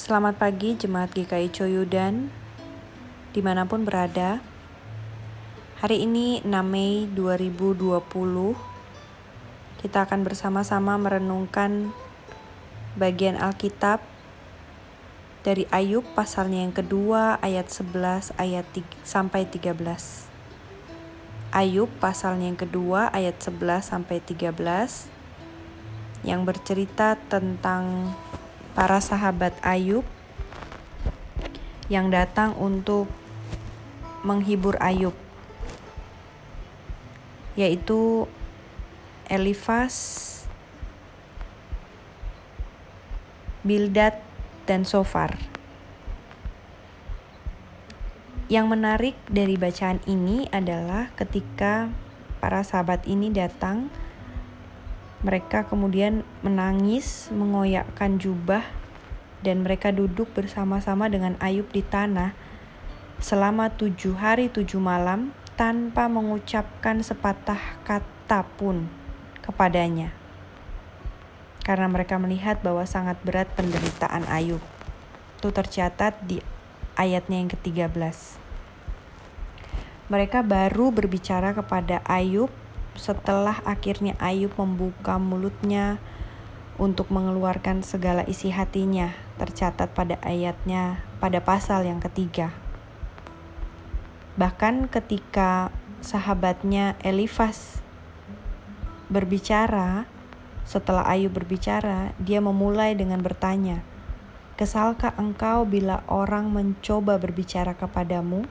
Selamat pagi Jemaat GKI Coyudan di mana pun berada. Hari ini 6 Mei 2020 kita akan bersama-sama merenungkan bagian Alkitab dari Ayub pasalnya yang kedua ayat 11 ayat 3, sampai 13. Ayub pasalnya yang kedua ayat 11 sampai 13 yang bercerita tentang para sahabat Ayub yang datang untuk menghibur Ayub yaitu Elifas, Bildad, dan Sofar. Yang menarik dari bacaan ini adalah ketika para sahabat ini datang, mereka kemudian menangis, mengoyakkan jubah, dan mereka duduk bersama-sama dengan Ayub di tanah selama tujuh hari tujuh malam tanpa mengucapkan sepatah kata pun kepadanya. Karena mereka melihat bahwa sangat berat penderitaan Ayub. Itu tercatat di ayatnya yang ke-13. Mereka baru berbicara kepada Ayub setelah akhirnya Ayub membuka mulutnya untuk mengeluarkan segala isi hatinya, tercatat pada ayatnya pada pasal yang ketiga. Bahkan ketika sahabatnya Elifas berbicara, setelah Ayub berbicara, dia memulai dengan bertanya, Kesalkah engkau bila orang mencoba berbicara kepadamu?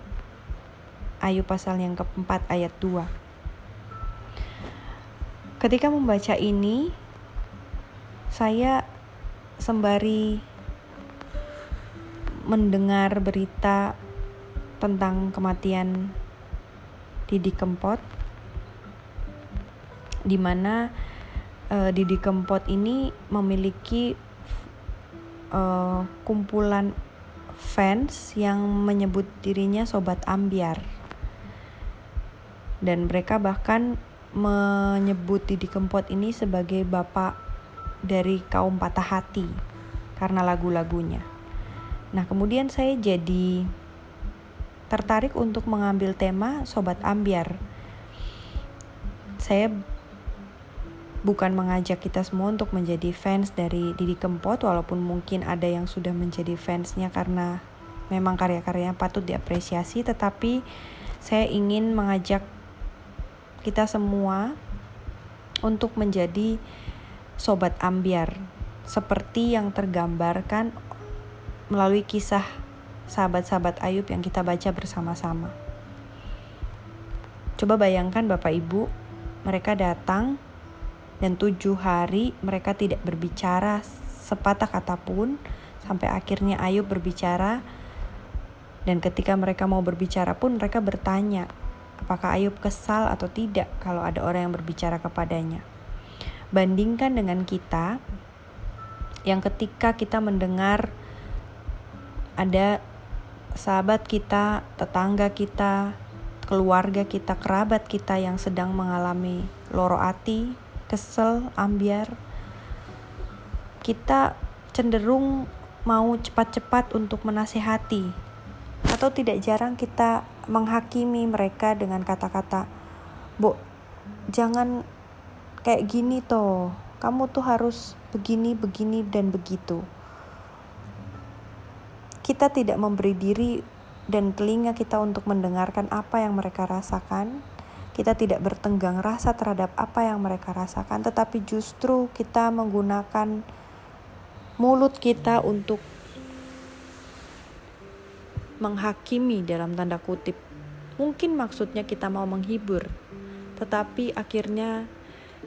Ayub pasal yang keempat ayat 2. Ketika membaca ini, saya sembari mendengar berita tentang kematian Didi Kempot di mana uh, Didi Kempot ini memiliki uh, kumpulan fans yang menyebut dirinya sobat ambiar. Dan mereka bahkan menyebut Didi Kempot ini sebagai bapak dari kaum patah hati karena lagu-lagunya. Nah, kemudian saya jadi tertarik untuk mengambil tema sobat ambiar. Saya bukan mengajak kita semua untuk menjadi fans dari Didi Kempot walaupun mungkin ada yang sudah menjadi fansnya karena memang karya-karyanya patut diapresiasi tetapi saya ingin mengajak kita semua untuk menjadi sobat ambiar seperti yang tergambarkan melalui kisah sahabat-sahabat Ayub yang kita baca bersama-sama. Coba bayangkan Bapak Ibu, mereka datang dan tujuh hari mereka tidak berbicara sepatah kata pun sampai akhirnya Ayub berbicara dan ketika mereka mau berbicara pun mereka bertanya apakah Ayub kesal atau tidak kalau ada orang yang berbicara kepadanya. Bandingkan dengan kita yang ketika kita mendengar ada sahabat kita, tetangga kita, keluarga kita, kerabat kita yang sedang mengalami loro hati, kesel, ambiar, kita cenderung mau cepat-cepat untuk menasehati atau tidak jarang kita menghakimi mereka dengan kata-kata Bu, jangan kayak gini toh. Kamu tuh harus begini, begini, dan begitu. Kita tidak memberi diri dan telinga kita untuk mendengarkan apa yang mereka rasakan. Kita tidak bertenggang rasa terhadap apa yang mereka rasakan, tetapi justru kita menggunakan mulut kita untuk menghakimi dalam tanda kutip. Mungkin maksudnya kita mau menghibur, tetapi akhirnya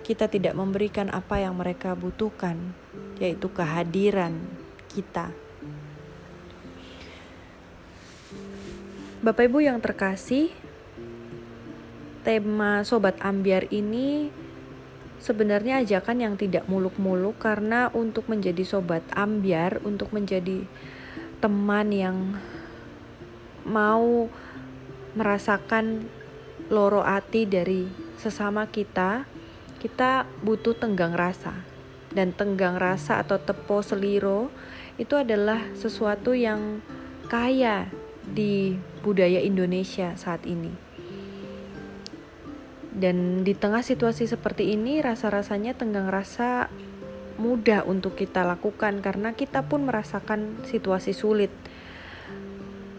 kita tidak memberikan apa yang mereka butuhkan, yaitu kehadiran kita. Bapak Ibu yang terkasih, tema Sobat Ambiar ini sebenarnya ajakan yang tidak muluk-muluk karena untuk menjadi Sobat Ambiar, untuk menjadi teman yang mau merasakan loro hati dari sesama kita, kita butuh tenggang rasa. Dan tenggang rasa atau tepo seliro itu adalah sesuatu yang kaya di budaya Indonesia saat ini. Dan di tengah situasi seperti ini, rasa-rasanya tenggang rasa mudah untuk kita lakukan karena kita pun merasakan situasi sulit.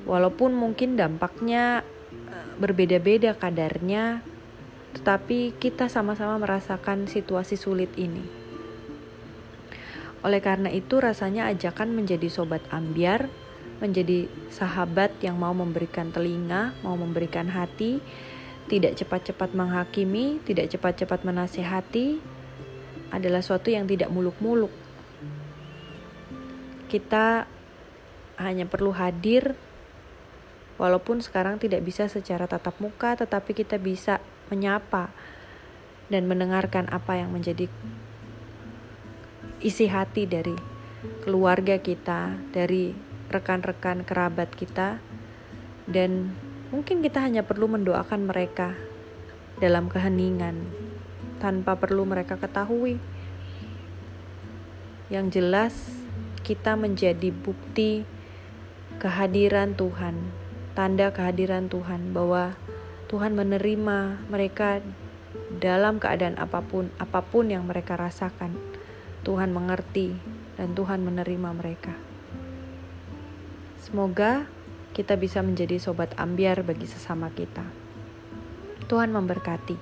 Walaupun mungkin dampaknya eh, berbeda-beda kadarnya, tetapi kita sama-sama merasakan situasi sulit ini. Oleh karena itu, rasanya ajakan menjadi sobat ambiar, menjadi sahabat yang mau memberikan telinga, mau memberikan hati, tidak cepat-cepat menghakimi, tidak cepat-cepat menasehati, adalah suatu yang tidak muluk-muluk. Kita hanya perlu hadir, walaupun sekarang tidak bisa secara tatap muka, tetapi kita bisa menyapa dan mendengarkan apa yang menjadi isi hati dari keluarga kita, dari rekan-rekan kerabat kita, dan Mungkin kita hanya perlu mendoakan mereka dalam keheningan tanpa perlu mereka ketahui. Yang jelas, kita menjadi bukti kehadiran Tuhan, tanda kehadiran Tuhan bahwa Tuhan menerima mereka dalam keadaan apa pun, apa pun yang mereka rasakan. Tuhan mengerti dan Tuhan menerima mereka. Semoga kita bisa menjadi sobat ambiar bagi sesama kita. Tuhan memberkati.